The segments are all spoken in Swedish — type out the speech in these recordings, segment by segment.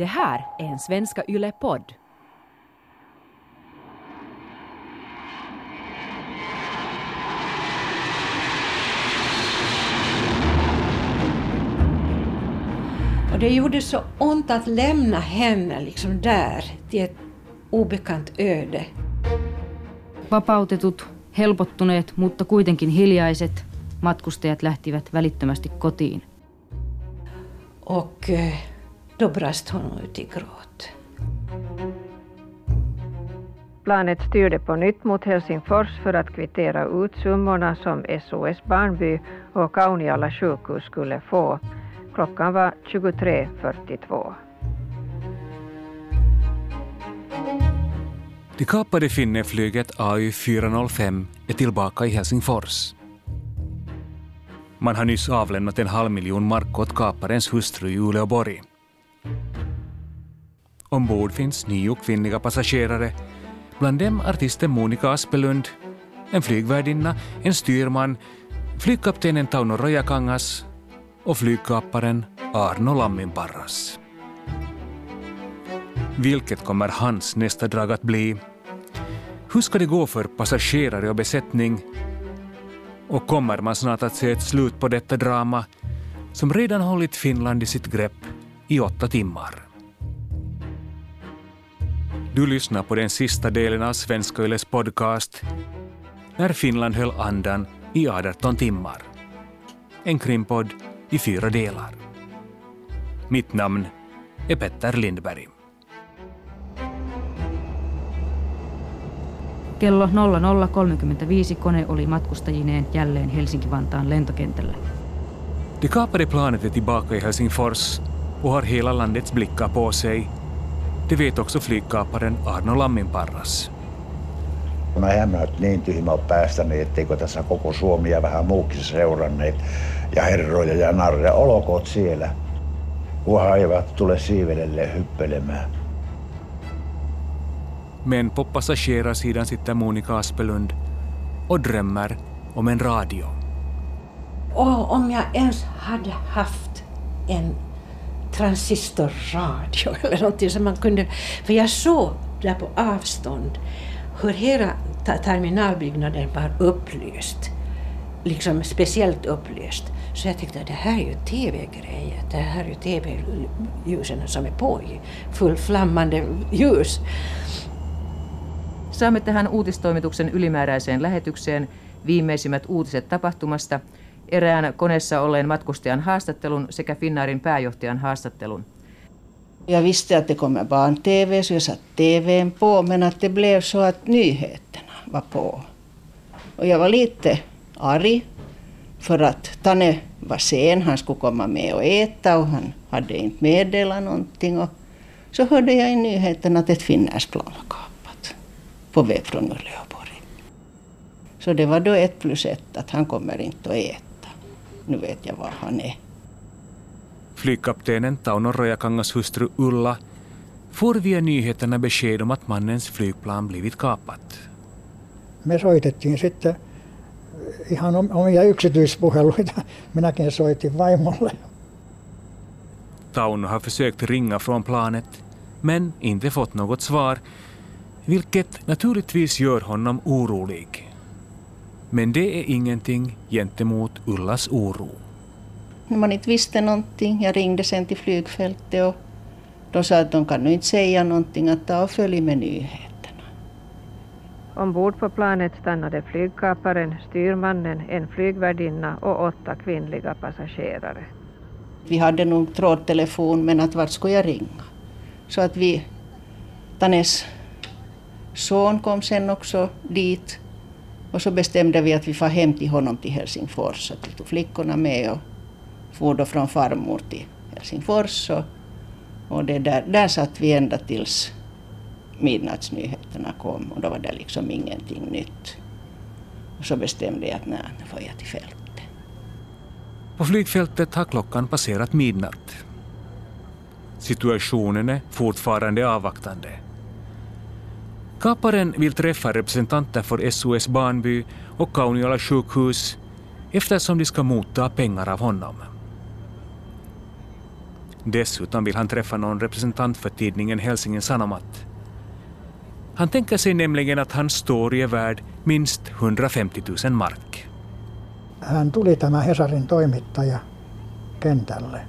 Det här är en Svenska Yle-podd. Och det gjorde så ont att lämna henne liksom där till ett obekant öde. Vapautetut, helpottuneet, mutta kuitenkin hiljaiset matkustajat lähtivät välittömästi kotiin. Och eh, då brast hon ut i gråt. Planet styrde på nytt mot Helsingfors för att kvittera ut summorna som SOS Barnby och Kauniala sjukhus skulle få. Klockan var 23.42. Det kapade Finneflyget AY405 är tillbaka i Helsingfors. Man har nyss avlämnat en halv miljon mark åt kaparens hustru i Uleåborg. Ombord finns nio kvinnliga passagerare, bland dem artisten Monica Aspelund, en flygvärdinna, en styrman, flygkaptenen Tauno Rojakangas och flygkaparen Arno Lamminparras. Vilket kommer hans nästa drag att bli? Hur ska det gå för passagerare och besättning? Och kommer man snart att se ett slut på detta drama som redan hållit Finland i sitt grepp i åtta timmar? Du lyssnar på den sista delen av Svenska Yles podcast När Finland höll andan i 18 timmar. En krimpodd i fyra delar. Mitt namn är Petter Lindberg. Kello 00.35 kone oli matkustajineen jälleen Helsinki-Vantaan lentokentällä. Det kapade planet är tillbaka i Helsingfors och har hela landets blickar på sig. Det vet också flygkaparen Arno Lamminparras. Mä hämmät niin tyhmä ole päästäneet, etteikö tässä koko Suomi ja vähän muukin seuranneet. Ja herroja ja narreja, olkoot siellä. Kunhan eivät tule siivelelle hyppelemään. Men på passagerarsidan sitter Monica Aspelund och drömmer om en radio. Och om jag ens hade haft en transistorradio eller någonting som man kunde... För jag såg där på avstånd hur hela terminalbyggnaden var upplyst. Liksom speciellt upplyst. Så jag tyckte att det här är ju TV-grejer. Det här är ju TV-ljusen som är på i fullflammande ljus. Saamme tähän uutistoimituksen ylimääräiseen lähetykseen viimeisimmät uutiset tapahtumasta, erään koneessa olleen matkustajan haastattelun sekä Finnaarin pääjohtajan haastattelun. Jag visste att det kommer barn-tv, så jag satte tvn på, men att det blev så att nyheterna var på. Och jag var lite arg, för att Tanne var sen, han skulle komma med och äta och han hade inte meddelat någonting. Och så hörde jag i nyheterna att ett finländskt plan var kapat på väg från Uleåborg. Så det var då ett plus ett, att han kommer inte att äta. Nu vet jag var han är. Flygkaptenen Tauno Rojakangas hustru Ulla får via nyheterna besked om att mannens flygplan blivit kapat. Me soitettiin sitten ihan om- omia yksityispuheluita. Minäkin soitin vaimolle. Tauno har försökt ringa från planet men inte fått något svar, vilket naturligtvis gör honom orolig. Men det är ingenting gentemot Ullas oro. När man inte visste någonting, jag ringde sen till flygfältet och de sa att de kan nu inte säga någonting, att ta och följ med nyheterna. Ombord på planet stannade flygkaparen, styrmannen, en flygvärdinna och åtta kvinnliga passagerare. Vi hade nog trådtelefon, men att vart skulle jag ringa? Så att vi, Tanes son kom sen också dit och så bestämde vi att vi får hem till honom till Helsingfors. Så vi tog flickorna med och for då från farmor till Helsingfors. Och, och det där, där satt vi ända tills midnattsnyheterna kom och då var det liksom ingenting nytt. Och så bestämde jag att nej, nu får jag till fältet. På flygfältet har klockan passerat midnatt. Situationen är fortfarande avvaktande. Kaparen vill träffa representanter för SOS Barnby och Kauniala sjukhus eftersom de ska motta pengar av honom. Dessutom vill han träffa någon representant för tidningen Helsingin Sanomat. Han tänker sig nämligen att hans story är värd minst 150 000 mark. Hän tuli tämä Hesarin toimittaja kentälle.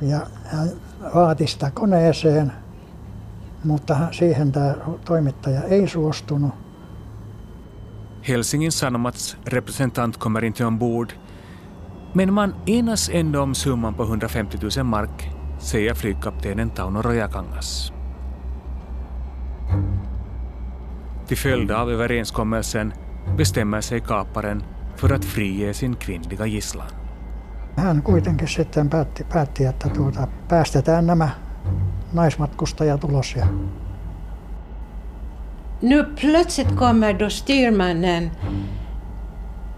Ja hän vaati sitä koneeseen, mutta siihen tämä toimittaja ei suostunut. Helsingin Sanomats representant kommer inte ombord men man enas ändå om summan på 150 000 mark, säger flygkaptenen Tauno Rojakangas. Till följd av överenskommelsen bestämmer sig kaparen för att frige sin kvinnliga gisslan. Hän kuitenkin sitten päätti, päätti että tuota, päästetään nämä naismatkustajat ulos. Ja... Nu plötsligt kommer då styrmannen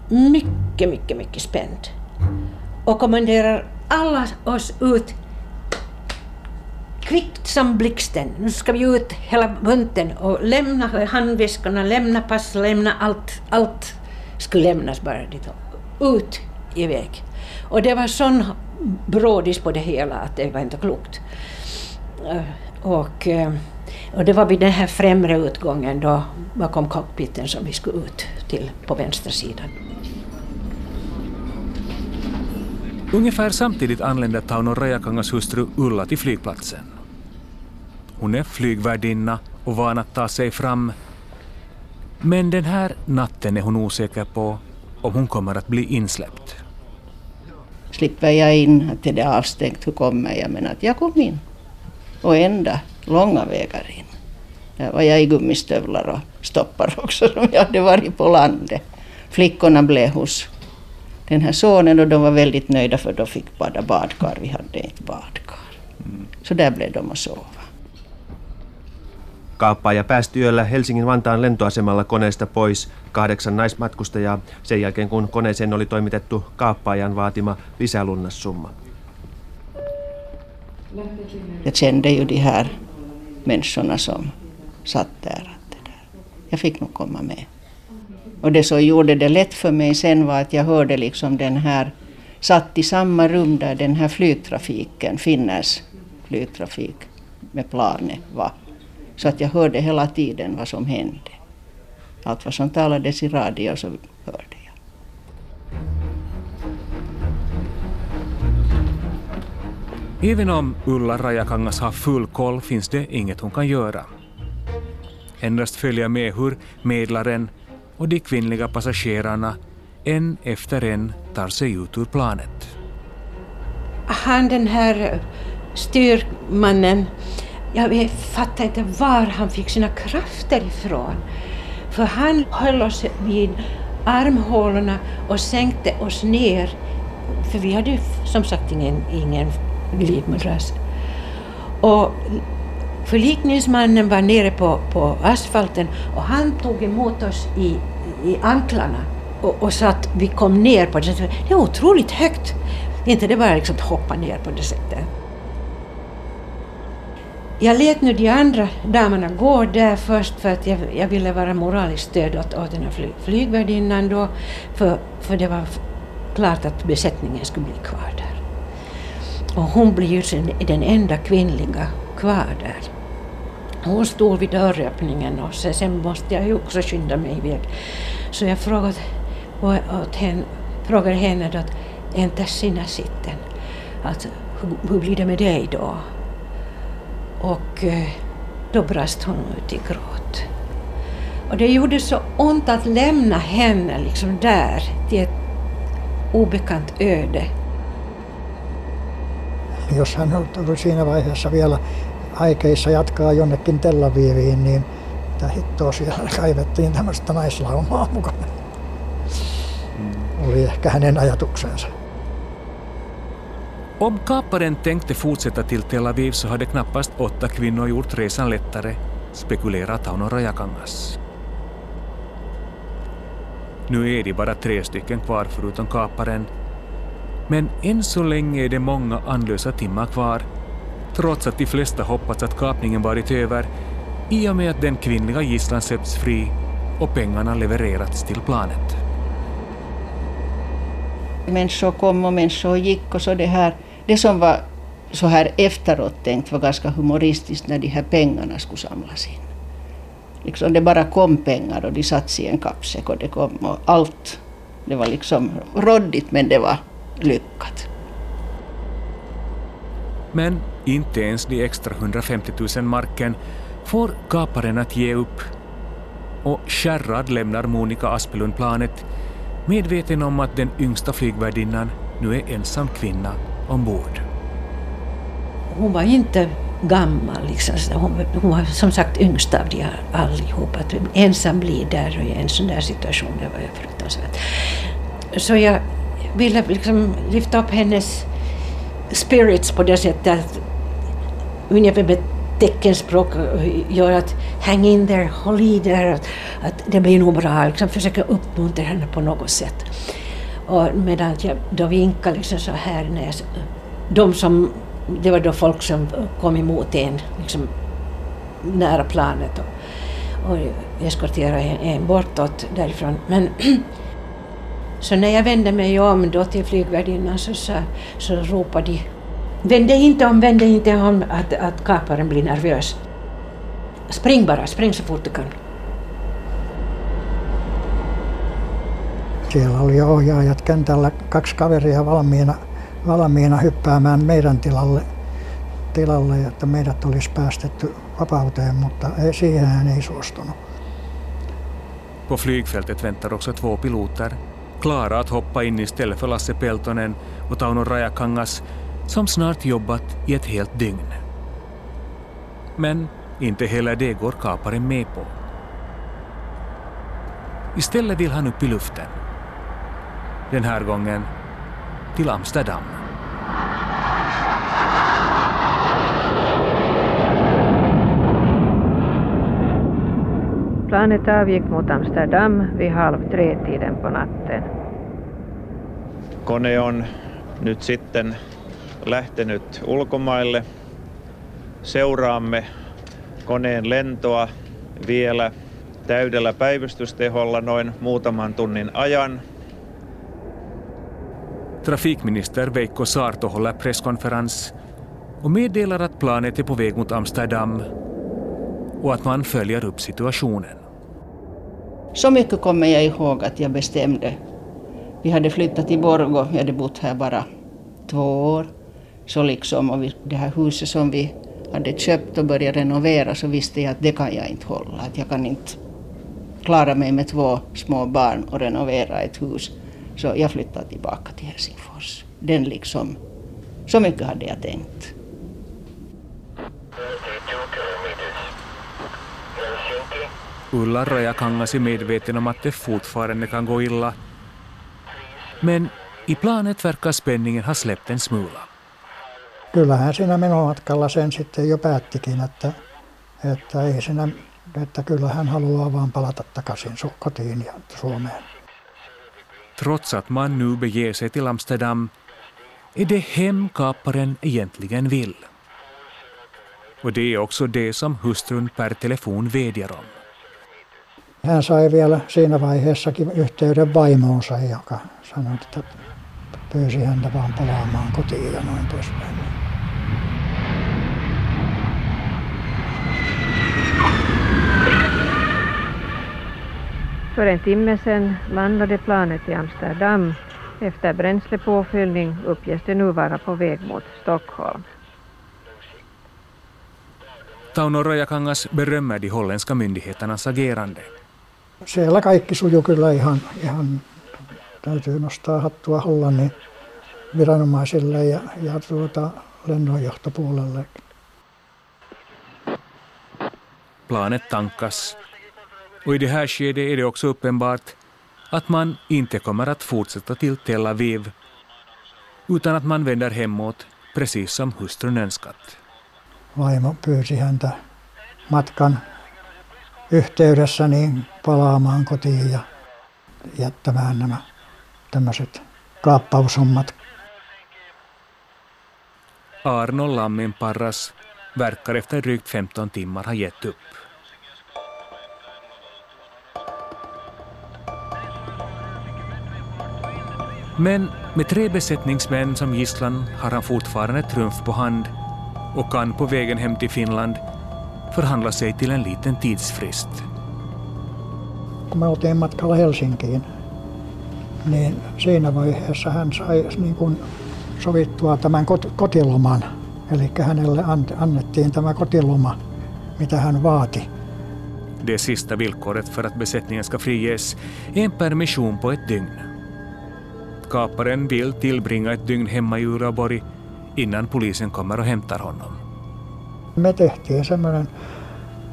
mycket, mycket, mycket spänd och kommenderar alla oss ut kvickt som blixten. Nu ska vi ut hela bunten och lämna handväskorna, lämna pass, lämna allt. Allt skulle lämnas bara dit. Ut iväg. Och det var sån brådis på det hela att det var inte klokt. Eh, och, eh, och det var vid den här främre utgången då bakom cockpiten som vi skulle ut till på vänstra sidan. Ungefär samtidigt anländer Tauno Rajakangas hustru Ulla till flygplatsen. Hon är flygvärdinna och van att ta sig fram. Men den här natten är hon osäker på om hon kommer att bli insläppt. Slipper jag in, att det är avstängt, hur kommer jag? Men att jag kom in. Och ända långa vägar in. Där var jag i gummistövlar och stoppar också som jag hade varit på landet. Flickorna blev hos den här sonen och de var väldigt nöjda för de fick bada badkar. Vi hade ett badkar. Mm. Så där blev de att sova. Kaappaaja päästi yöllä Helsingin-Vantaan lentoasemalla koneesta pois kahdeksan naismatkustajaa sen jälkeen, kun koneeseen oli toimitettu kaappaajan vaatima lisälunnasumma. Jag kände ju de här människorna som satt där. Jag fick nog komma med. Och det som gjorde det lätt för mig sen var att jag hörde liksom den här, satt i samma rum där den här flygtrafiken, Finners flygtrafik med planet var. Så att jag hörde hela tiden vad som hände. Allt vad som talades i radio så hörde Även om Ulla Rajakangas har full koll finns det inget hon kan göra. Endast följa med hur medlaren och de kvinnliga passagerarna en efter en tar sig ut ur planet. Han den här styrmannen, jag fattar inte var han fick sina krafter ifrån. För han höll oss vid armhålorna och sänkte oss ner. För vi hade ju som sagt ingen, ingen livmodras. Och Förlikningsmannen var nere på, på asfalten och han tog emot oss i, i anklarna och, och så att vi kom ner på det sättet. Det är otroligt högt. Inte det bara liksom att hoppa ner på det sättet. Jag lät nu de andra damerna gå där först för att jag, jag ville vara moraliskt stöd åt, åt den här fly, flygvärdinnan då. För, för det var klart att besättningen skulle bli kvar där. Och hon blir ju den enda kvinnliga kvar där. Hon stod vid dörröppningen och sen måste jag ju också skynda mig iväg. Så jag frågade, åt henne, frågade henne att inte sina sitten? Att, hur, hur blir det med dig då? Och eh, då brast hon ut i gråt. Och det gjorde så ont att lämna henne liksom där till ett obekant öde. Jos hän on siinä vaiheessa vielä aikeissa jatkaa jonnekin Tel Aviviin, niin mitä hittoa siellä kaivettiin tämmöistä naislaumaa mukana. Oli ehkä hänen ajatuksensa. Om kaparen tänkte fortsätta till Tel Aviv så hade knappast åtta kvinnor gjort resan lättare, spekulerar Tauno Rajakangas. Nu är de bara tre stycken kvar förutom kaparen. Men än så länge är det många andlösa timmar kvar trots att de flesta hoppats att kapningen varit över i och med att den kvinnliga gisslan släppts fri och pengarna levererats till planet. Människor kom och människor gick och så det här det som var så här efteråt tänkt var ganska humoristiskt när de här pengarna skulle samlas in. Liksom det bara kom pengar och de satt i en kappsäck och det kom och allt. Det var liksom råddigt men det var lyckat. Men inte ens de extra 150 000 marken får kaparen att ge upp. Och skärrad lämnar Monica Aspelund planet medveten om att den yngsta flygvärdinnan nu är ensam kvinna ombord. Hon var inte gammal, liksom. hon, hon var som sagt yngst av de allihop. Att ensam bli där och i en sån där situation, det var ju fruktansvärt. Så jag ville liksom lyfta upp hennes spirits på det sättet att ungefär med teckenspråk gör att hang in there, håll i där, att, att det blir nog bra, liksom försöka uppmuntra henne på något sätt. Och medan jag då vinkade liksom så här, när jag, de som, det var då folk som kom emot en liksom, nära planet och, och eskorterade en, en bortåt därifrån. Men så när jag vände mig om då till flygvärdinnan så, så, så ropade de Vänd dig inte om, vänd dig inte om att, att kaparen blir nervös. Spring bara, spring så fort du kan. Siellä oli ohjaajat kentällä, kaksi kaveria valmiina, valmiina hyppäämään meidän tilalle, tilalle, että meidät olisi päästetty vapauteen, mutta ei, siihen hän ei suostunut. På flygfältet väntar också två piloter, klara att hoppa in istället för Lasse Peltonen och Tauno Rajakangas som snart jobbat i ett helt dygn. Men inte heller det går kaparen med på. Istället vill han upp i luften. Den här gången till Amsterdam. Planet avgick mot Amsterdam vid halv tre-tiden på natten. Kone on nyt sitten lähtenyt ulkomaille. Seuraamme koneen lentoa vielä täydellä päivystysteholla noin muutaman tunnin ajan. Trafikminister Veikko Saarto håller presskonferens och meddelar att planet är på väg mot Amsterdam och att man följer upp situationen. Så mycket kommer jag ihåg att jag bestämde. Vi hade flyttat till Borgå, vi hade bott här bara två år. Så liksom, och vi, det här huset som vi hade köpt och börjat renovera så visste jag att det kan jag inte hålla. Att jag kan inte klara mig med två små barn och renovera ett hus. Så jag flyttade tillbaka till Helsingfors. Den liksom, så mycket hade jag tänkt. Ulla Rajakangas är medveten om att det fortfarande kan gå illa. Men i planet verkar spänningen ha släppt en smula. Kyllähän siinä menomatkalla sen sitten jo päättikin, että, että ei siinä, että kyllä hän haluaa vaan palata takaisin kotiin ja Suomeen. Trots att man nu beger sig till Amsterdam är det hem kaparen egentligen vill. Och det är också det som hustrun per telefon vädjar om. Hän sai vielä siinä vaiheessakin yhteyden vaimoonsa, joka sanoi, että pyysi häntä vaan palaamaan kotiin ja noin poispäin. För en timme sedan landade planet i Amsterdam. Efter bränslepåfyllning uppges det nu vara på väg mot Stockholm. Tauno Rajakangas berömmer de holländska myndigheternas agerande. Siellä kaikki sujuu kyllä ihan, ihan täytyy nostaa hattua Hollannin viranomaisille ja, ja tuota, lennonjohtopuolelle. Planet tankas och i det här skedet är det också uppenbart att man inte kommer att fortsätta till Tel Aviv utan att man vänder hemåt precis som hustrun önskat. Vaimo pyysi häntä matkan yhteydessä niin palaamaan kotiin ja jättämään nämä tämmöiset kaappaushommat. Arno Lammenparras verkar efter drygt 15 timmar ha gett upp. Men med tre besättningsmän som gisslan har han fortfarande trumf på hand och kan på vägen hem till Finland förhandla sig till en liten tidsfrist. Kun me oltiin matkalla Helsinkiin, niin siinä vaiheessa hän sai niin kuin sovittua tämän kotiloman. Eli hänelle annettiin tämä kotiloma, mitä hän vaati. Det sista villkoret för att besättningen ska friges är en permission på ett dygn. Kaparen vill tillbringa ett dygn hemma i Uleåborg innan polisen kommer och hämtar honom. Me tehtiin semmoinen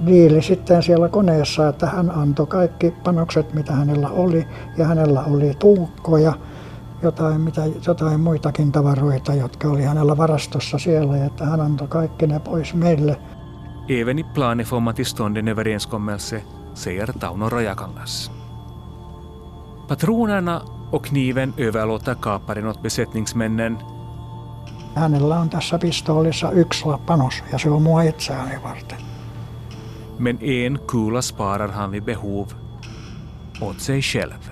diili sitten siellä koneessa, että hän antoi kaikki panokset, mitä hänellä oli, ja hänellä oli tuukkoja, jotain, mitä, jotain muitakin tavaroita, jotka oli hänellä varastossa siellä, ja että hän antoi kaikki ne pois meille. Även i planen får man till stånd en överenskommelse, säger Tauno Rajakangas. Patronerna och kniven överlåter kaparen åt besättningsmännen. Hänellä on tässä pistoolissa yksi panos ja se on mua itseäni varten. Men en kula sparar han vid behov åt sig själv.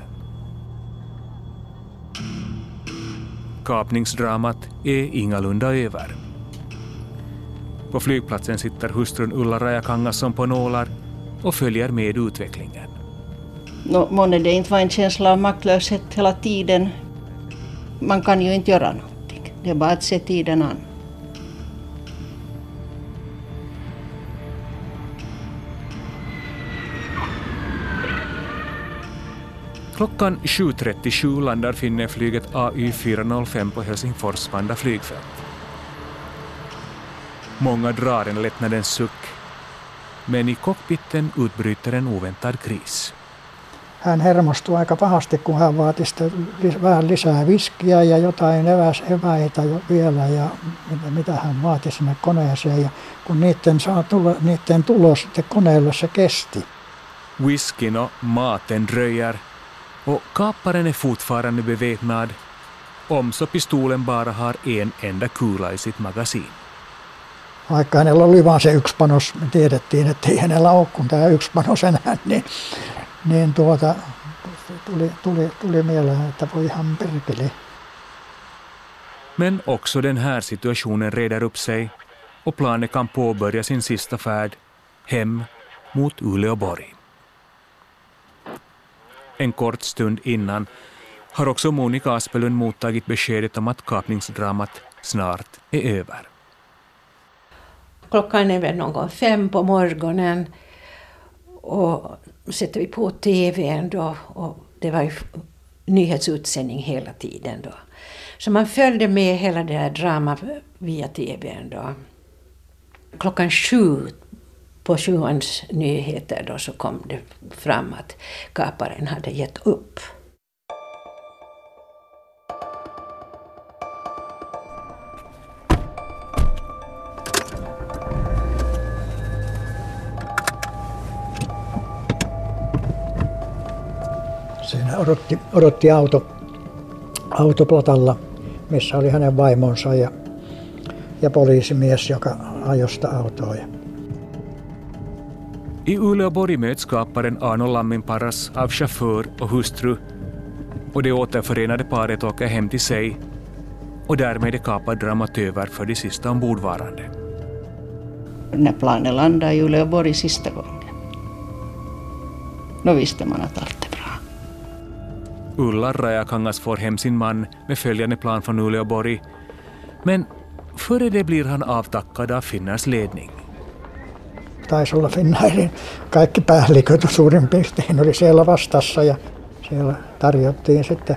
Kapningsdramat är ingalunda över. På flygplatsen sitter hustrun Ulla Rajakangasson på nålar och följer med utvecklingen. No, månne det inte var en känsla av maktlöshet hela tiden. Man kan ju inte göra någonting. Det är bara att se tiden an. Klockan 7.37 landar Finneflyget AY405 på Helsingfors Vanda flygfält. Många drar en lättnadens suck, men i cockpiten utbryter en oväntad kris. Hän hermostui aika pahasti, kun hän vaati sitten vähän lisää viskiä ja jotain eväs, eväitä jo vielä ja mitä, mitä hän vaati sinne koneeseen. Ja kun niiden, saa tulla, niiden tulo sitten koneelle se kesti. Whiskyn och maten dröjer och kaparen är fortfarande beväpnad om så pistolen bara har en enda kula i sitt magasin. Vaikka hänellä oli vain se yksi panos, me tiedettiin, että ei hänellä ole kuin tämä yksi panos enää, niin, niin tuota, tuli, tuli, tuli mieleen, että voi ihan perkele. Men också den här situationen reder upp sig och planet kan påbörja sin sista färd hem mot Uleåborg. En kort stund innan har också Monica Aspelund mottagit beskedet om att kapningsdramat snart är över. Klockan är väl någon fem på morgonen och sätter vi på TVn då och det var ju nyhetsutsändning hela tiden då. Så man följde med hela det här dramat via TVn då. Klockan sju på sjuans nyheter då så kom det fram att kaparen hade gett upp. Siinä odotti, odotti auto, autoplatalla, missä oli hänen vaimonsa ja, ja poliisimies, joka ajoi sitä autoa. I Uleåborg möts kaparen Arno Lamminparas av chaufför och hustru och det återförenade paret åker hem till sig och därmed är kapad dramat över för de sista ombordvarande. När planet landade i Uleåborg sista gången, då visste man att allt. Ulla Rajakangas får hem sin man med följande plan från Uleåborg. Men före det blir han avtackad av Finnars ledning. Taisi olla Finnairin kaikki päälliköt suurin piirtein oli siellä vastassa ja siellä tarjottiin sitten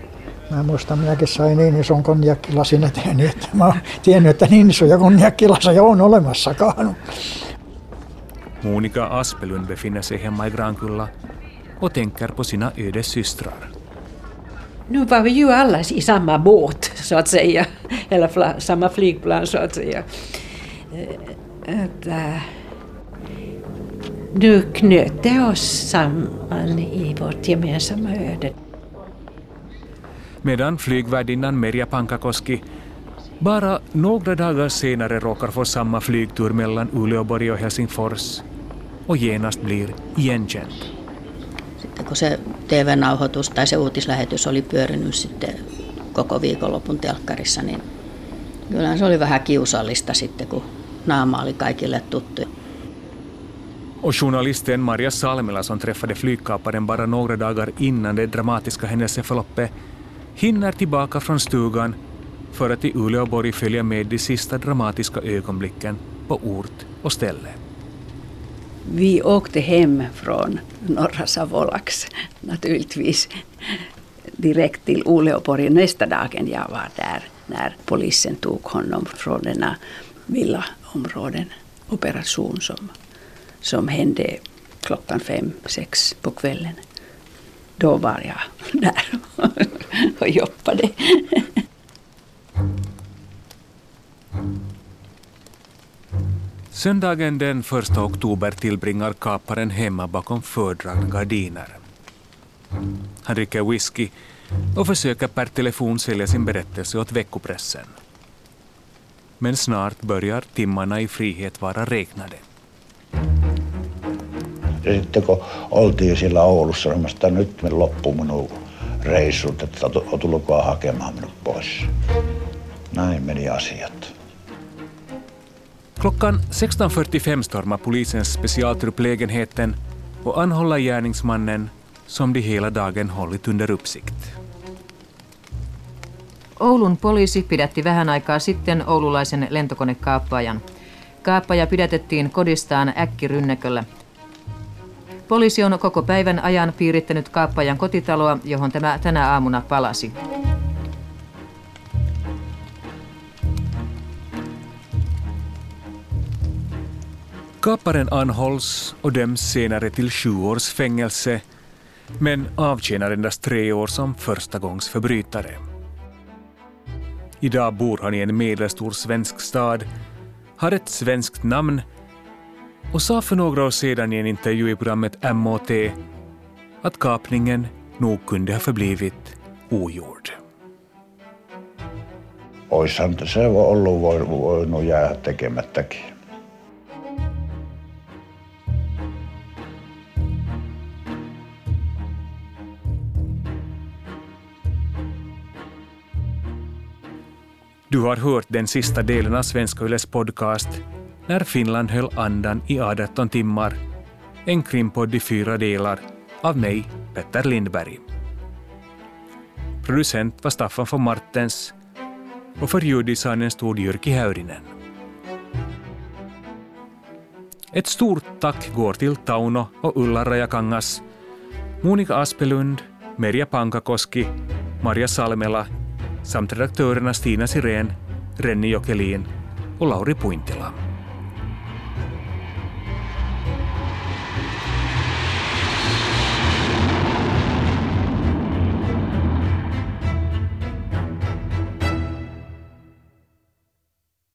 Mä muistan, minäkin sain niin ison konjakkilasin eteen, että mä oon tiennyt, että niin isoja konjakkilaseja on olemassakaan. Monica Aspelund befinner sig hemma i Grankulla och tänker på sina ödessystrar. Nu var vi ju alla i samma båt, så att säga. Eller fla, samma flygplan, så att säga. Eh, att, äh, nu knöt det oss samman i vårt gemensamma öde. Medan flygvärdinnan Merja Pankakoski bara några dagar senare råkar få samma flygtur mellan Uleåborg och Helsingfors och genast blir igenkänd. Kun se TV-nauhoitus tai se uutislähetys oli pyörinyt sitten koko viikonlopun telkkarissa, niin kyllä se oli vähän kiusallista sitten, kun naama oli kaikille tuttu. Och journalisten Maria Salmela som träffade flygkaparen bara några dagar innan det dramatiska händelseförloppet hinner tillbaka från stugan för att i Uleåborg följa med de sista dramatiska ögonblicken på ort och ställe. Vi åkte hem från norra Savolax naturligtvis direkt till Uleåborg nästa dagen jag var där när polisen tog honom från denna villaområden operation som, som hände klockan fem, sex på kvällen. Då var jag där och jobbade. Söndagen den 1 oktober tillbringar kaparen hemma bakom fördragna gardiner. Han dricker whisky och försöker per telefon sälja sin berättelse åt veckopressen. Men snart börjar timmarna i frihet vara räknade. Ja sitten kun oltiin siellä Oulussa, niin että nyt me loppuu minun reissut, että tulkoa hakemaan minut pois. Näin meni asiat. Klockan 16.45 stormar polisens specialtrupp lägenheten och anhåller gärningsmannen som de hela dagen hållit under uppsikt. Oulun poliisi pidätti vähän aikaa sitten oululaisen lentokonekaappaajan. Kaappaja pidätettiin kodistaan äkkirynnäköllä. Poliisi on koko päivän ajan piirittänyt kaappajan kotitaloa, johon tämä tänä aamuna palasi. Kaparen anhålls och döms senare till sju års fängelse men avtjänar endast tre år som förstagångsförbrytare. Idag bor han i en medelstor svensk stad, har ett svenskt namn och sa för några år sedan i en intervju i programmet MOT att kapningen nog kunde ha förblivit ogjord. Oishan se ollut voinut jäädä tekemättäkin. Du har hört den sista delen av Svenska Yles podcast När Finland höll andan i 18 timmar. En krimpodd i fyra delar av mig, Petter Lindberg. Producent var Staffan von Martens och för ljuddesignen stod Jyrki Häyrinen. Ett stort tack går till Tauno och Ulla Rajakangas, Monika Aspelund, Merja Pankakoski, Maria Salmela samt redaktörerna Stina Sirén, Renni Jokelin och Lauri Puintila.